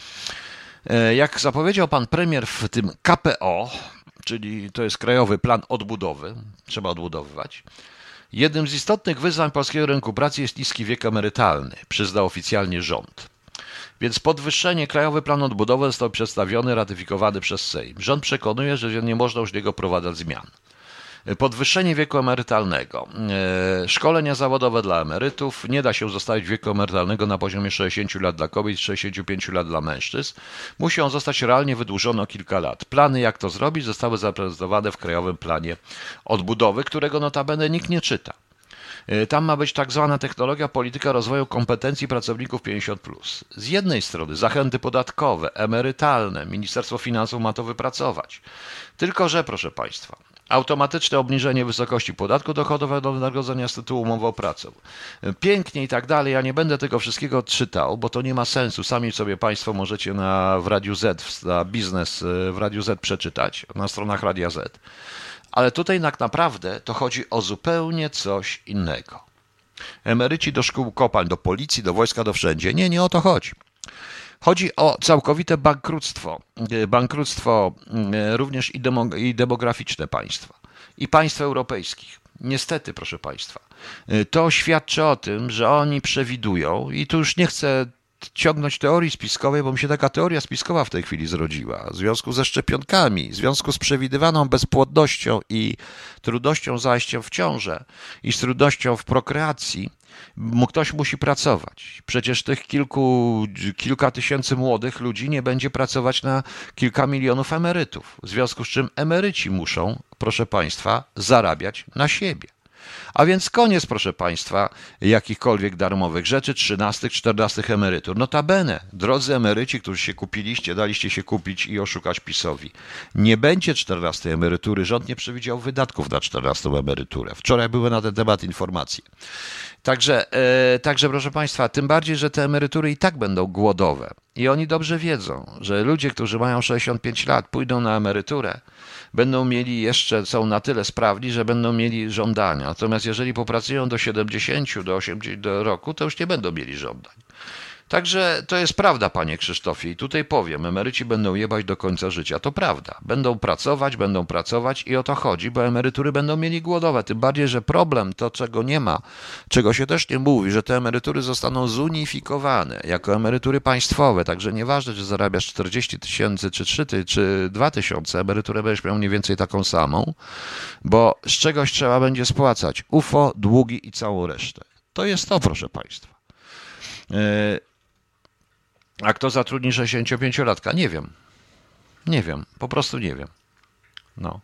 e, jak zapowiedział pan premier w tym KPO, czyli to jest Krajowy Plan Odbudowy, trzeba odbudowywać, jednym z istotnych wyzwań polskiego rynku pracy jest niski wiek emerytalny, przyznał oficjalnie rząd. Więc podwyższenie Krajowy Plan Odbudowy został przedstawiony, ratyfikowany przez Sejm. Rząd przekonuje, że nie można już niego wprowadzać zmian podwyższenie wieku emerytalnego, e, szkolenia zawodowe dla emerytów. Nie da się zostawić wieku emerytalnego na poziomie 60 lat dla kobiet, 65 lat dla mężczyzn. Musi on zostać realnie wydłużony o kilka lat. Plany, jak to zrobić, zostały zaprezentowane w Krajowym Planie Odbudowy, którego notabene nikt nie czyta. E, tam ma być tak zwana technologia polityka rozwoju kompetencji pracowników 50. Z jednej strony zachęty podatkowe, emerytalne, Ministerstwo Finansów ma to wypracować. Tylko, że proszę Państwa, automatyczne obniżenie wysokości podatku dochodowego do wynagrodzenia z tytułu umowy o pracę. Pięknie i tak dalej. Ja nie będę tego wszystkiego czytał, bo to nie ma sensu. Sami sobie Państwo możecie na w Radiu Z, na biznes e, w Radiu Z przeczytać, na stronach Radia Z. Ale tutaj tak naprawdę to chodzi o zupełnie coś innego. Emeryci do szkół kopalń, do policji, do wojska, do wszędzie. Nie, nie o to chodzi. Chodzi o całkowite bankructwo, e, bankructwo e, również i, i demograficzne państwa i państw europejskich. Niestety, proszę Państwa, e, to świadczy o tym, że oni przewidują, i tu już nie chcę ciągnąć teorii spiskowej, bo mi się taka teoria spiskowa w tej chwili zrodziła. W związku ze szczepionkami, w związku z przewidywaną bezpłodnością i trudnością zajściem w ciążę i z trudnością w prokreacji, ktoś musi pracować. Przecież tych kilku, kilka tysięcy młodych ludzi nie będzie pracować na kilka milionów emerytów. W związku z czym emeryci muszą, proszę Państwa, zarabiać na siebie. A więc koniec, proszę Państwa, jakichkolwiek darmowych rzeczy, 13, 14 emerytur. Notabene, drodzy emeryci, którzy się kupiliście, daliście się kupić i oszukać PiSowi. Nie będzie 14 emerytury. Rząd nie przewidział wydatków na 14 emeryturę. Wczoraj były na ten temat informacje. Także, e, także, proszę Państwa, tym bardziej, że te emerytury i tak będą głodowe. I oni dobrze wiedzą, że ludzie, którzy mają 65 lat, pójdą na emeryturę, będą mieli jeszcze, są na tyle sprawni, że będą mieli żądania. Natomiast jeżeli popracują do 70, do 80 do roku, to już nie będą mieli żądań. Także to jest prawda, panie Krzysztofie. I tutaj powiem, emeryci będą jebać do końca życia. To prawda. Będą pracować, będą pracować i o to chodzi, bo emerytury będą mieli głodowe. Tym bardziej, że problem, to czego nie ma, czego się też nie mówi, że te emerytury zostaną zunifikowane jako emerytury państwowe. Także nieważne, czy zarabiasz 40 tysięcy, czy 3 ty, czy 2 tysiące, emeryturę będziesz miał mniej więcej taką samą, bo z czegoś trzeba będzie spłacać UFO, długi i całą resztę. To jest to, proszę państwa. A kto zatrudni 65-latka? Nie wiem. Nie wiem, po prostu nie wiem. No.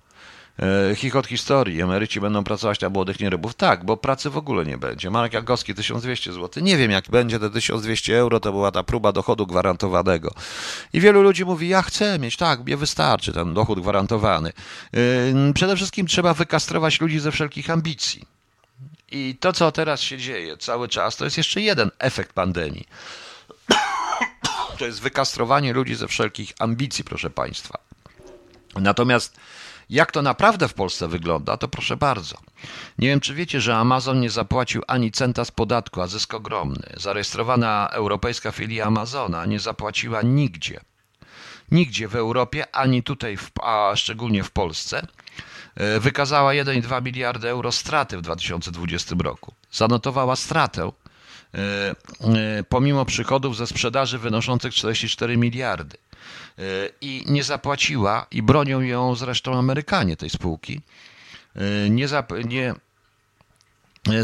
E, chichot historii. Emeryci będą pracować na młodych nierybów? Tak, bo pracy w ogóle nie będzie. Marek Jagowski 1200 zł. Nie wiem, jak będzie te 1200 euro, to była ta próba dochodu gwarantowanego. I wielu ludzi mówi, ja chcę mieć, tak, mnie wystarczy ten dochód gwarantowany. E, przede wszystkim trzeba wykastrować ludzi ze wszelkich ambicji. I to, co teraz się dzieje cały czas, to jest jeszcze jeden efekt pandemii to jest wykastrowanie ludzi ze wszelkich ambicji, proszę Państwa. Natomiast jak to naprawdę w Polsce wygląda, to proszę bardzo. Nie wiem, czy wiecie, że Amazon nie zapłacił ani centa z podatku, a zysk ogromny. Zarejestrowana europejska filia Amazona nie zapłaciła nigdzie. Nigdzie w Europie, ani tutaj, w, a szczególnie w Polsce, e, wykazała 1,2 miliardy euro straty w 2020 roku. Zanotowała stratę pomimo przychodów ze sprzedaży wynoszących 44 miliardy. E, I nie zapłaciła, i bronią ją zresztą Amerykanie tej spółki, nie, zap, nie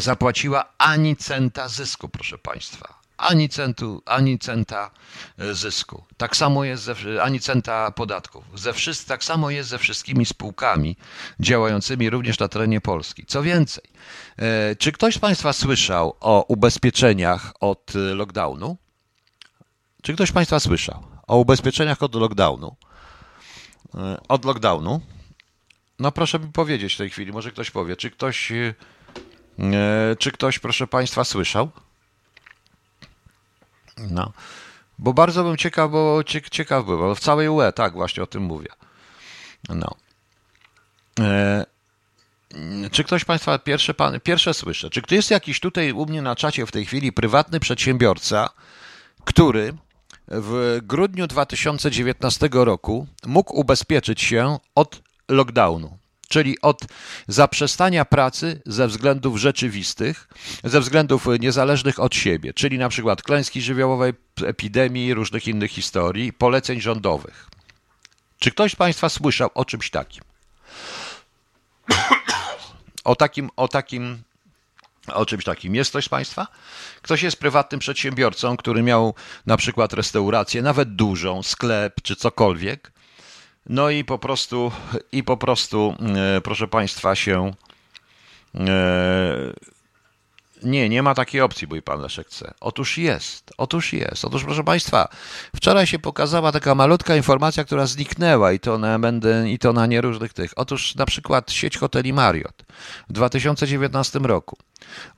zapłaciła ani centa zysku, proszę Państwa ani, centu, ani centa e, zysku. Tak samo jest ze, ani centa podatków. Ze wszyscy, tak samo jest ze wszystkimi spółkami działającymi również na terenie Polski. Co więcej, e, czy ktoś z Państwa słyszał o ubezpieczeniach od lockdownu? Czy ktoś z Państwa słyszał o ubezpieczeniach od lockdownu? E, od lockdownu? No proszę mi powiedzieć w tej chwili, może ktoś powie, czy ktoś, czy ktoś, proszę Państwa, słyszał? No. Bo bardzo bym ciekaw, bo ciekaw był, w całej UE, tak, właśnie o tym mówię. No. E, czy ktoś Państwa pierwsze, pierwsze słyszę? Czy jest jakiś tutaj u mnie na czacie w tej chwili prywatny przedsiębiorca, który w grudniu 2019 roku mógł ubezpieczyć się od lockdownu? Czyli od zaprzestania pracy ze względów rzeczywistych, ze względów niezależnych od siebie, czyli na przykład klęski żywiołowej, epidemii, różnych innych historii, poleceń rządowych. Czy ktoś z Państwa słyszał o czymś takim? O takim, o takim, o czymś takim. Jest ktoś z Państwa? Ktoś jest prywatnym przedsiębiorcą, który miał na przykład restaurację, nawet dużą, sklep czy cokolwiek no i po prostu, i po prostu, e, proszę Państwa, się. Nie, nie ma takiej opcji, mój pan Leszek chce. Otóż jest, otóż jest. Otóż, proszę Państwa, wczoraj się pokazała taka malutka informacja, która zniknęła i to na, będę, i to na nieróżnych tych. Otóż na przykład sieć hoteli Marriott w 2019 roku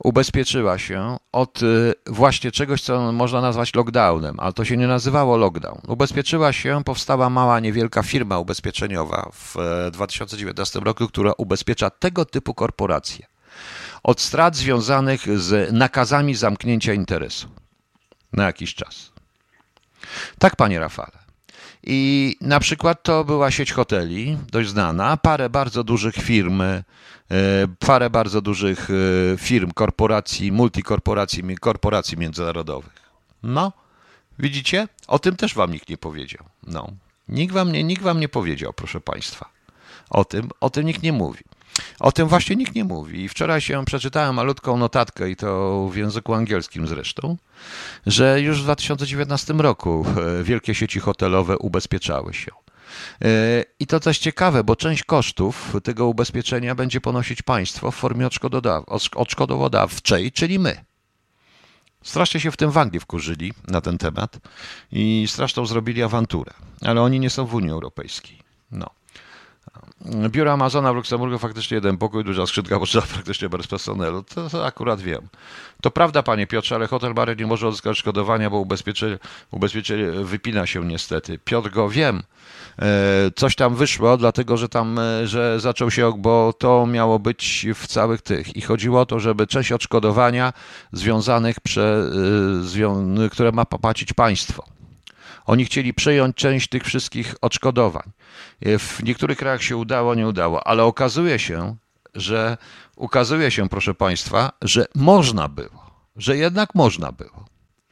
ubezpieczyła się od y, właśnie czegoś, co można nazwać lockdownem, ale to się nie nazywało lockdown. Ubezpieczyła się, powstała mała, niewielka firma ubezpieczeniowa w 2019 e, roku, która ubezpiecza tego typu korporacje od strat związanych z nakazami zamknięcia interesu na jakiś czas. Tak, panie Rafale. I na przykład to była sieć hoteli, dość znana, parę bardzo dużych firm, e, parę bardzo dużych e, firm, korporacji, multikorporacji, korporacji międzynarodowych. No, Widzicie? O tym też wam nikt nie powiedział. No. Nikt wam nie, nikt wam nie powiedział, proszę państwa. O tym, o tym nikt nie mówi. O tym właśnie nikt nie mówi. I wczoraj się przeczytałem malutką notatkę, i to w języku angielskim zresztą, że już w 2019 roku e, wielkie sieci hotelowe ubezpieczały się. E, I to coś ciekawe, bo część kosztów tego ubezpieczenia będzie ponosić państwo w formie odszkodowodawczej, czyli my. Strasznie się w tym w Anglii wkurzyli na ten temat i straszną zrobili awanturę, ale oni nie są w Unii Europejskiej. No. Biuro Amazona w Luksemburgu faktycznie jeden pokój, duża skrzydka potrzeba praktycznie bez personelu. To, to, akurat wiem. To prawda, panie Piotrze, ale hotel Bary nie może uzyskać szkodowania, bo ubezpieczenie, ubezpieczenie wypina się niestety. Piotr go wiem. E, coś tam wyszło, dlatego że tam, e, że zaczął się, bo to miało być w całych tych. I chodziło o to, żeby część odszkodowania związanych, prze, e, które ma płacić państwo. Oni chcieli przejąć część tych wszystkich odszkodowań. W niektórych krajach się udało, nie udało, ale okazuje się, że ukazuje się, proszę Państwa, że można było, że jednak można było.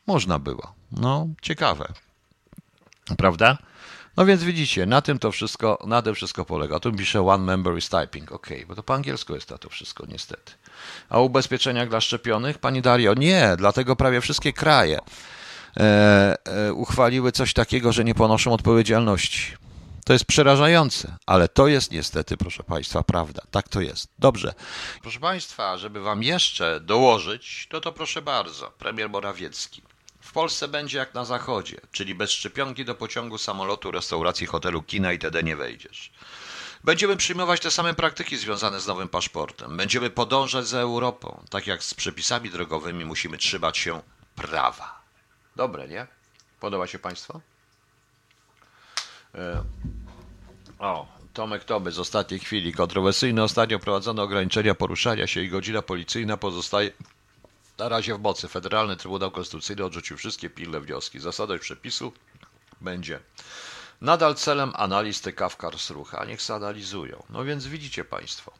Można było. No, ciekawe. Prawda? No więc widzicie, na tym to wszystko, na tym wszystko polega. Tu pisze one member is typing. Ok, bo to po angielsku jest to wszystko niestety. A ubezpieczenia dla szczepionych? Pani Dario, nie, dlatego prawie wszystkie kraje e, e, uchwaliły coś takiego, że nie ponoszą odpowiedzialności. To jest przerażające, ale to jest niestety, proszę Państwa, prawda. Tak to jest. Dobrze. Proszę Państwa, żeby Wam jeszcze dołożyć, to to proszę bardzo, premier Morawiecki. W Polsce będzie jak na zachodzie, czyli bez szczepionki do pociągu, samolotu, restauracji, hotelu, kina itd. nie wejdziesz. Będziemy przyjmować te same praktyki związane z nowym paszportem. Będziemy podążać za Europą. Tak jak z przepisami drogowymi musimy trzymać się prawa. Dobre, nie? Podoba się Państwu? E, o, Tomek Tomy z ostatniej chwili. Kontrowersyjne ostatnio prowadzone ograniczenia poruszania się i godzina policyjna pozostaje na razie w mocy. Federalny Trybunał Konstytucyjny odrzucił wszystkie pilne wnioski. Zasadność przepisu będzie nadal celem analiz TK w Karlsruhe, a niech się analizują. No więc widzicie Państwo.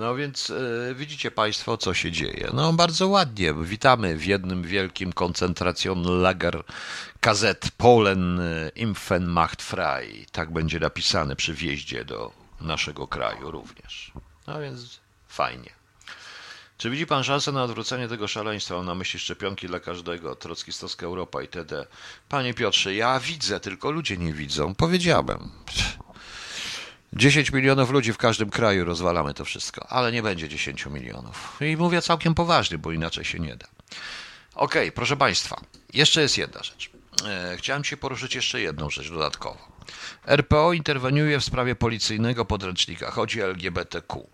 No więc e, widzicie Państwo, co się dzieje. No bardzo ładnie. Witamy w jednym wielkim koncentracjonlager KZ Polen e, Impfen macht frei. Tak będzie napisane przy wjeździe do naszego kraju również. No więc fajnie. Czy widzi Pan szansę na odwrócenie tego szaleństwa? Na myśli szczepionki dla każdego, trockistowska Europa itd. Panie Piotrze, ja widzę, tylko ludzie nie widzą. Powiedziałem. 10 milionów ludzi w każdym kraju rozwalamy to wszystko, ale nie będzie 10 milionów. I mówię całkiem poważnie, bo inaczej się nie da. Okej, okay, proszę Państwa, jeszcze jest jedna rzecz. E, chciałem się poruszyć jeszcze jedną rzecz dodatkowo. RPO interweniuje w sprawie policyjnego podręcznika. Chodzi o LGBTQ.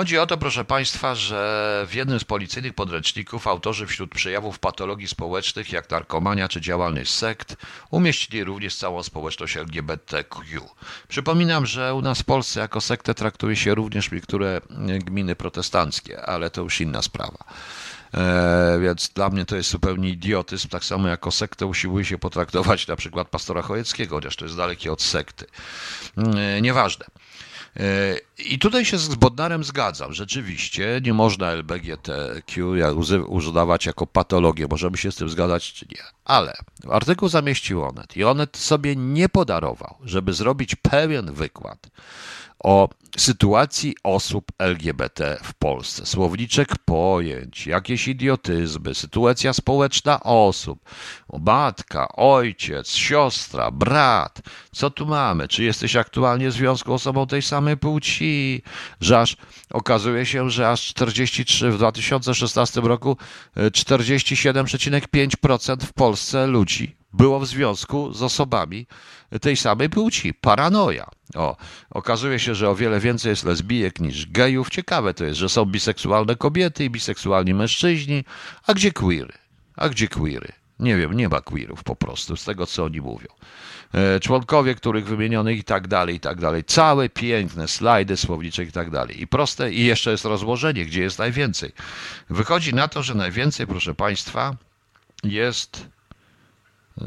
Chodzi o to, proszę Państwa, że w jednym z policyjnych podręczników autorzy wśród przejawów patologii społecznych, jak narkomania czy działalność sekt, umieścili również całą społeczność LGBTQ. Przypominam, że u nas w Polsce jako sektę traktuje się również niektóre gminy protestanckie, ale to już inna sprawa. E, więc dla mnie to jest zupełnie idiotyzm, tak samo jako sektę usiłuje się potraktować na przykład pastora Chojeckiego, chociaż to jest dalekie od sekty. E, nieważne. I tutaj się z Bodnarem zgadzam. Rzeczywiście nie można LBGTQ używać jako patologię. Możemy się z tym zgadzać czy nie. Ale artykuł zamieścił Onet i Onet sobie nie podarował, żeby zrobić pewien wykład o sytuacji osób LGBT w Polsce. Słowniczek pojęć, jakieś idiotyzmy, sytuacja społeczna osób, matka, ojciec, siostra, brat. Co tu mamy? Czy jesteś aktualnie w związku osobą tej samej płci? Że aż okazuje się, że aż 43 w 2016 roku 47,5% e, w Polsce ludzi było w związku z osobami tej samej płci. Paranoja. O, okazuje się, że o wiele więcej jest lesbijek niż gejów. Ciekawe to jest, że są biseksualne kobiety i biseksualni mężczyźni. A gdzie queery? A gdzie queery? Nie wiem, nie ma queerów po prostu, z tego co oni mówią. E, członkowie, których wymienionych i tak dalej, i tak dalej. Całe piękne slajdy, słowniczek i tak dalej. I proste, i jeszcze jest rozłożenie, gdzie jest najwięcej. Wychodzi na to, że najwięcej, proszę Państwa, jest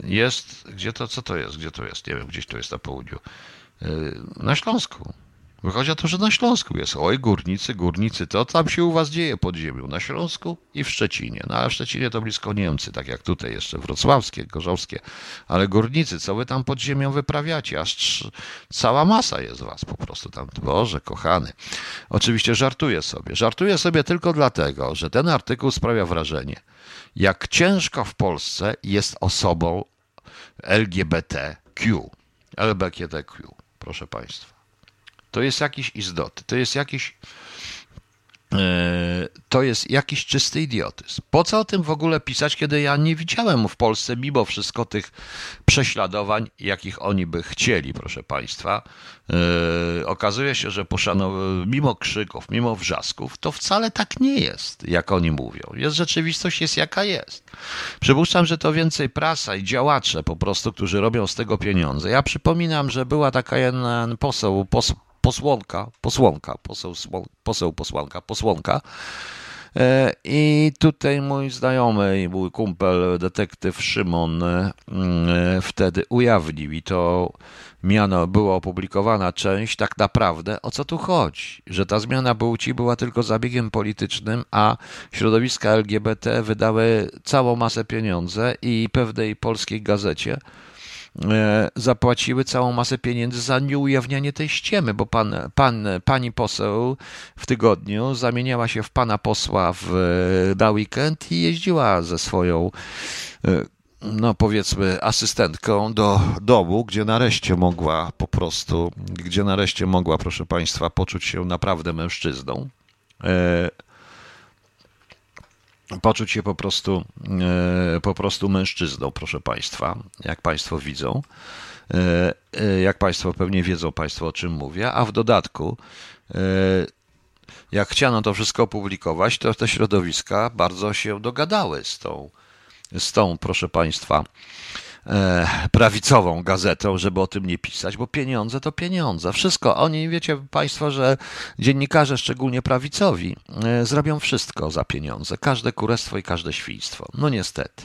jest, gdzie to, co to jest, gdzie to jest, nie wiem, gdzieś to jest na południu, yy, na Śląsku. Wychodzi o to, że na Śląsku jest. Oj, górnicy, górnicy, to tam się u was dzieje pod ziemią. Na Śląsku i w Szczecinie. No ale w Szczecinie to blisko Niemcy, tak jak tutaj jeszcze wrocławskie, gorzowskie. Ale górnicy, co wy tam pod ziemią wyprawiacie? Aż cała masa jest was po prostu tam. Boże, kochany. Oczywiście żartuję sobie. Żartuję sobie tylko dlatego, że ten artykuł sprawia wrażenie, jak ciężko w Polsce jest osobą LGBTQ. LGBTQ, proszę Państwa. To jest jakiś izdoty, to jest jakiś e, to jest jakiś czysty idiotyzm. Po co o tym w ogóle pisać, kiedy ja nie widziałem w Polsce mimo wszystko tych prześladowań, jakich oni by chcieli, proszę Państwa. Yy, okazuje się, że poszanow- mimo krzyków, mimo wrzasków, to wcale tak nie jest, jak oni mówią. Jest rzeczywistość jest jaka jest. Przypuszczam, że to więcej prasa i działacze po prostu, którzy robią z tego pieniądze. Ja przypominam, że była taka jedna poseł, pos- posłonka, posłonka, poseł, poseł posłanka, posłonka. E, I tutaj mój znajomy, mój kumpel, detektyw Szymon e, wtedy ujawnił i to miano była opublikowana część, tak naprawdę o co tu chodzi? Że ta zmiana płci była tylko zabiegiem politycznym, a środowiska LGBT wydały całą masę pieniędzy i pewnej polskiej gazecie zapłaciły całą masę pieniędzy za nieujawnianie tej ściemy, bo pan, pan, pani poseł w tygodniu zamieniała się w pana posła w, na weekend i jeździła ze swoją e, no powiedzmy asystentką do domu, gdzie nareszcie mogła po prostu, gdzie nareszcie mogła, proszę państwa, poczuć się naprawdę mężczyzną. E, poczuć się po prostu, e, po prostu mężczyzną, proszę Państwa, jak Państwo widzą. E, e, jak Państwo pewnie wiedzą Państwo, o czym mówię, a w dodatku, jak chciano to wszystko opublikować, to te środowiska bardzo się dogadały z tą, z tą proszę Państwa, prawicową gazetą, żeby o tym nie pisać, bo pieniądze to pieniądze. Wszystko. Oni, wiecie Państwo, że dziennikarze, szczególnie prawicowi, e, zrobią wszystko za pieniądze. Każde kurestwo i każde świństwo. No niestety.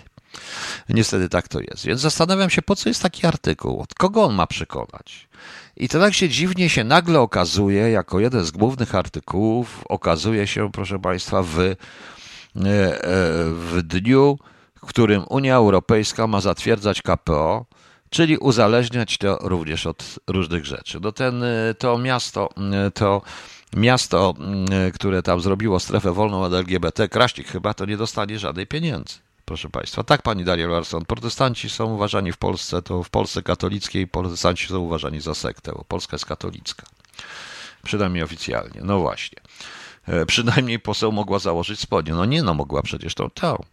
Niestety tak to jest. Więc zastanawiam się, po co jest taki artykuł? Od kogo on ma przekonać? I to tak się dziwnie się nagle okazuje, jako jeden z głównych artykułów, okazuje się, proszę Państwa, w, e, w dniu którym Unia Europejska ma zatwierdzać KPO, czyli uzależniać to również od różnych rzeczy. No ten, to miasto, to miasto, które tam zrobiło strefę wolną od LGBT, Kraśnik chyba, to nie dostanie żadnej pieniędzy. Proszę Państwa, tak Pani Daria Larson, protestanci są uważani w Polsce, to w Polsce katolickiej protestanci są uważani za sektę, bo Polska jest katolicka. Przynajmniej oficjalnie. No właśnie. E, przynajmniej poseł mogła założyć spodnie. No nie, no mogła przecież tą. tą.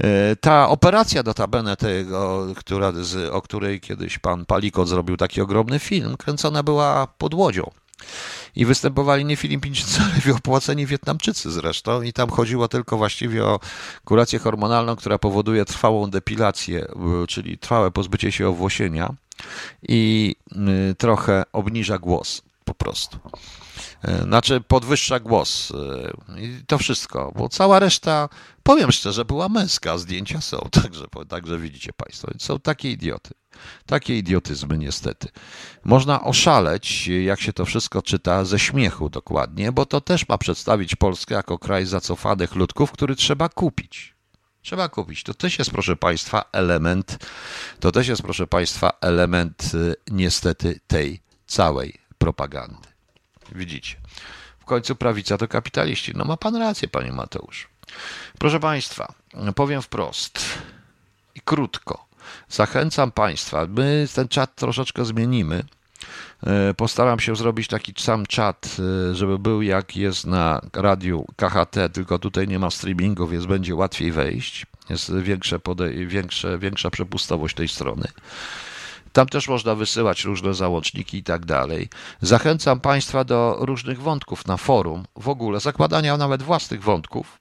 E, ta operacja notabene tego, która, o której kiedyś pan Palikot zrobił taki ogromny film, kręcona była pod Łodzią. I występowali nie Filipińczycy, ale opłaceni Wietnamczycy zresztą. I tam chodziło tylko właściwie o kurację hormonalną, która powoduje trwałą depilację, czyli trwałe pozbycie się owłosienia i trochę obniża głos po prostu. E, znaczy podwyższa głos e, i to wszystko, bo cała reszta, powiem szczerze, była męska, zdjęcia są, także, także widzicie Państwo, są takie idioty, takie idiotyzmy niestety. Można oszaleć, jak się to wszystko czyta, ze śmiechu dokładnie, bo to też ma przedstawić Polskę jako kraj zacofanych ludków, który trzeba kupić. Trzeba kupić. To też jest, proszę Państwa, element, to też jest, proszę Państwa, element e, niestety tej całej propagandy. Widzicie. W końcu prawica to kapitaliści. No ma pan rację, panie Mateusz. Proszę państwa, powiem wprost i krótko. Zachęcam państwa, my ten czat troszeczkę zmienimy. E, postaram się zrobić taki sam czat, e, żeby był jak jest na radiu KHT, tylko tutaj nie ma streamingu, więc będzie łatwiej wejść. Jest większe, większe, większa przepustowość tej strony. Tam też można wysyłać różne załączniki i tak dalej. Zachęcam Państwa do różnych wątków na forum, w ogóle zakładania nawet własnych wątków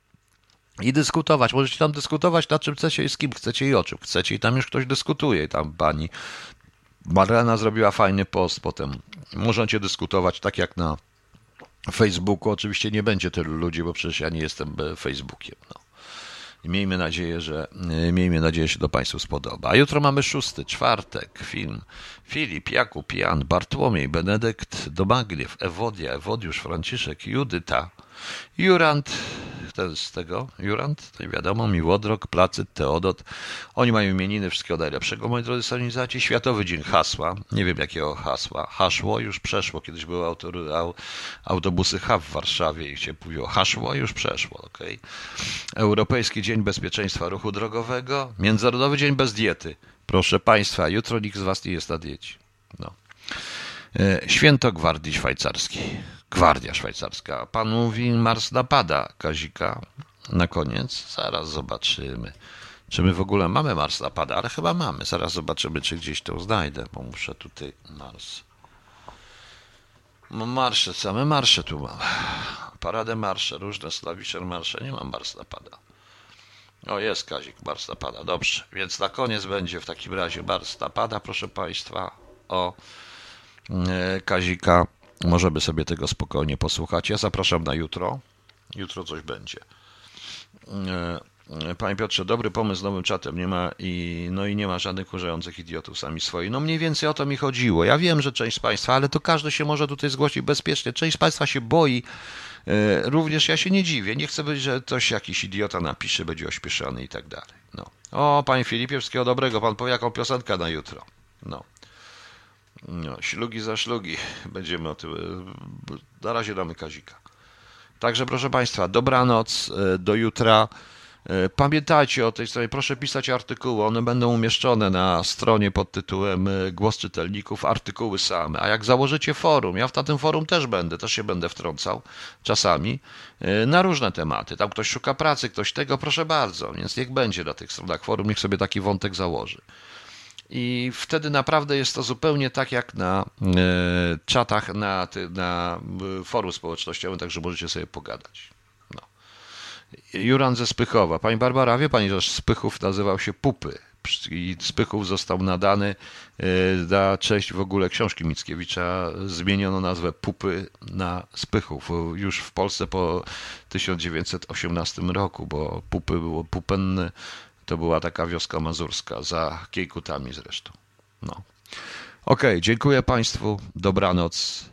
i dyskutować. Możecie tam dyskutować na czym chcecie i z kim chcecie i o czym chcecie. I tam już ktoś dyskutuje. Tam pani Marlena zrobiła fajny post potem. Możecie dyskutować tak jak na Facebooku. Oczywiście nie będzie tylu ludzi, bo przecież ja nie jestem Facebookiem. No. Miejmy nadzieję, że miejmy nadzieję, że to Państwu spodoba. A jutro mamy szósty, czwartek, film. Filip, Jakub, Jan, Bartłomiej, Benedykt, Domagniew, Ewodia, Ewodiusz, Franciszek, Judyta, Jurant, ten z tego, Jurant, to nie wiadomo, Miłodrok, Placyt, Teodot. Oni mają imieniny, wszystkiego najlepszego, moi drodzy solenizaci. Światowy Dzień Hasła, nie wiem jakiego hasła. Haszło już przeszło, kiedyś były autory, autobusy H w Warszawie i się mówiło haszło, już przeszło, ok. Europejski Dzień Bezpieczeństwa Ruchu Drogowego, Międzynarodowy Dzień Bez Diety. Proszę Państwa, jutro nikt z Was nie jest na diecie. No. E, święto Gwardii Szwajcarskiej. Gwardia Szwajcarska. Pan mówi, Mars napada Kazika. Na koniec, zaraz zobaczymy. Czy my w ogóle mamy Mars napada, ale chyba mamy. Zaraz zobaczymy, czy gdzieś to znajdę, bo muszę tutaj Mars. Marsze, same marsze tu mam. Paradę marsze, różne slawiszer marsze. Nie mam Mars napada. O, jest Kazik, Mars napada. Dobrze, więc na koniec będzie w takim razie Mars napada, proszę Państwa, o e, Kazika. Możemy sobie tego spokojnie posłuchać. Ja zapraszam na jutro. Jutro coś będzie. E, panie Piotrze, dobry pomysł z nowym czatem. Nie ma i, no i nie ma żadnych urzających idiotów sami swoi. No mniej więcej o to mi chodziło. Ja wiem, że część z Państwa, ale to każdy się może tutaj zgłosić bezpiecznie. Część z Państwa się boi. E, również ja się nie dziwię. Nie chcę być, że coś jakiś idiota napisze, będzie ośpieszony i tak dalej. No. O, panie Filipie, wszystkiego dobrego. Pan powie jaką piosenkę na jutro. No. No, ślugi za szlugi. Będziemy o tym. Na razie damy Kazika. Także proszę Państwa, dobranoc, e, do jutra. E, pamiętajcie o tej stronie, proszę pisać artykuły, one będą umieszczone na stronie pod tytułem e, Głos Czytelników, artykuły same. A jak założycie forum, ja w tym forum też będę, też się będę wtrącał czasami na różne tematy. Tam ktoś szuka pracy, ktoś tego, proszę bardzo, więc niech będzie na tych stronach forum, niech sobie taki wątek założy. I wtedy naprawdę jest to zupełnie tak jak na e, czatach, na, na forum społecznościowym, także możecie sobie pogadać. No. Juran ze Spychowa. Pani Barbara, wie pani, że Spychów nazywał się Pupy i Spychów został nadany e, na cześć w ogóle książki Mickiewicza. Zmieniono nazwę Pupy na Spychów już w Polsce po 1918 roku, bo Pupy było Pupenny to była taka wioska mazurska, za Kiejkutami zresztą. No. Okej, okay, dziękuję Państwu, dobranoc.